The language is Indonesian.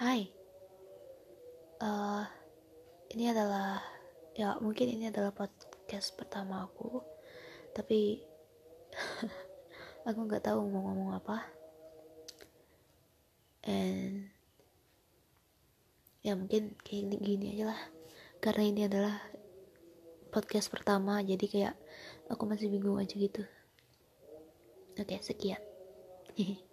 Hai, uh, ini adalah ya mungkin ini adalah podcast pertama aku, tapi aku nggak tahu mau ngomong apa. And ya mungkin kayak gini aja lah, karena ini adalah podcast pertama, jadi kayak aku masih bingung aja gitu. Oke, sekian.